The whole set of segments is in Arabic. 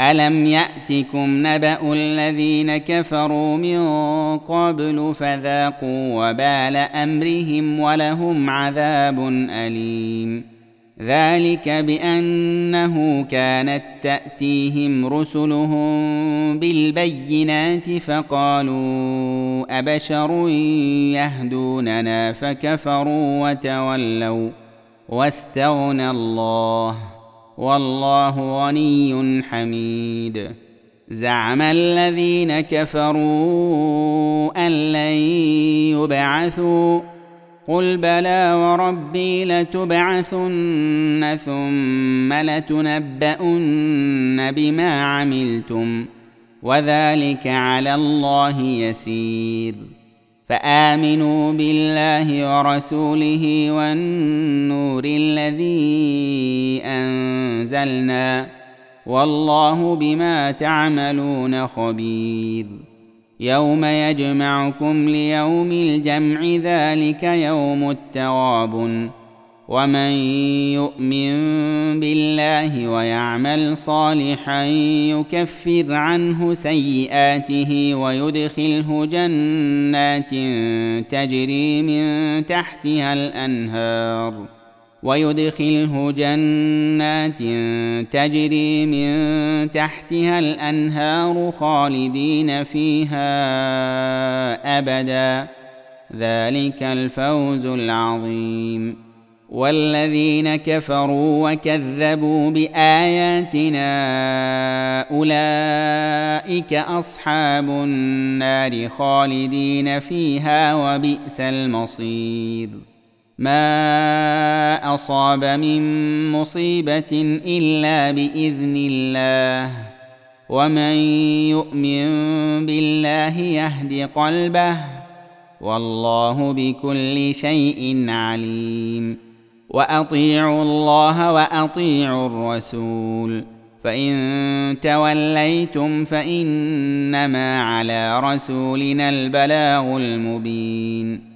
الم ياتكم نبا الذين كفروا من قبل فذاقوا وبال امرهم ولهم عذاب اليم ذلك بانه كانت تاتيهم رسلهم بالبينات فقالوا ابشر يهدوننا فكفروا وتولوا واستغنى الله والله غني حميد. زعم الذين كفروا أن لن يبعثوا. قل بلى وربي لتبعثن ثم لتنبؤن بما عملتم. وذلك على الله يسير. فآمنوا بالله ورسوله والنور الذي أنزلنا والله بما تعملون خبير. يوم يجمعكم ليوم الجمع ذلك يوم التغابن ومن يؤمن بالله ويعمل صالحا يكفر عنه سيئاته ويدخله جنات تجري من تحتها الأنهار. ويدخله جنات تجري من تحتها الأنهار خالدين فيها أبدا. ذلك الفوز العظيم. والذين كفروا وكذبوا باياتنا اولئك اصحاب النار خالدين فيها وبئس المصير ما اصاب من مصيبه الا باذن الله ومن يؤمن بالله يهد قلبه والله بكل شيء عليم واطيعوا الله واطيعوا الرسول فان توليتم فانما على رسولنا البلاغ المبين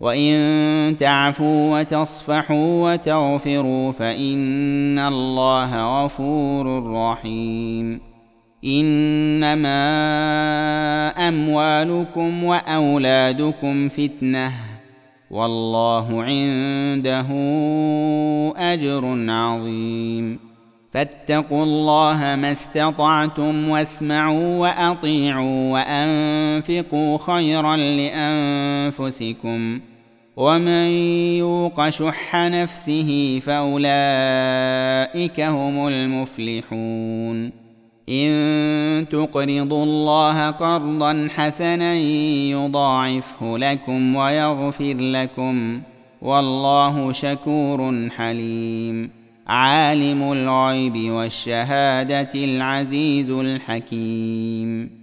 وان تعفوا وتصفحوا وتغفروا فان الله غفور رحيم انما اموالكم واولادكم فتنه والله عنده اجر عظيم فاتقوا الله ما استطعتم واسمعوا واطيعوا وانفقوا خيرا لانفسكم ومن يوق شح نفسه فاولئك هم المفلحون ان تقرضوا الله قرضا حسنا يضاعفه لكم ويغفر لكم والله شكور حليم عالم الغيب والشهاده العزيز الحكيم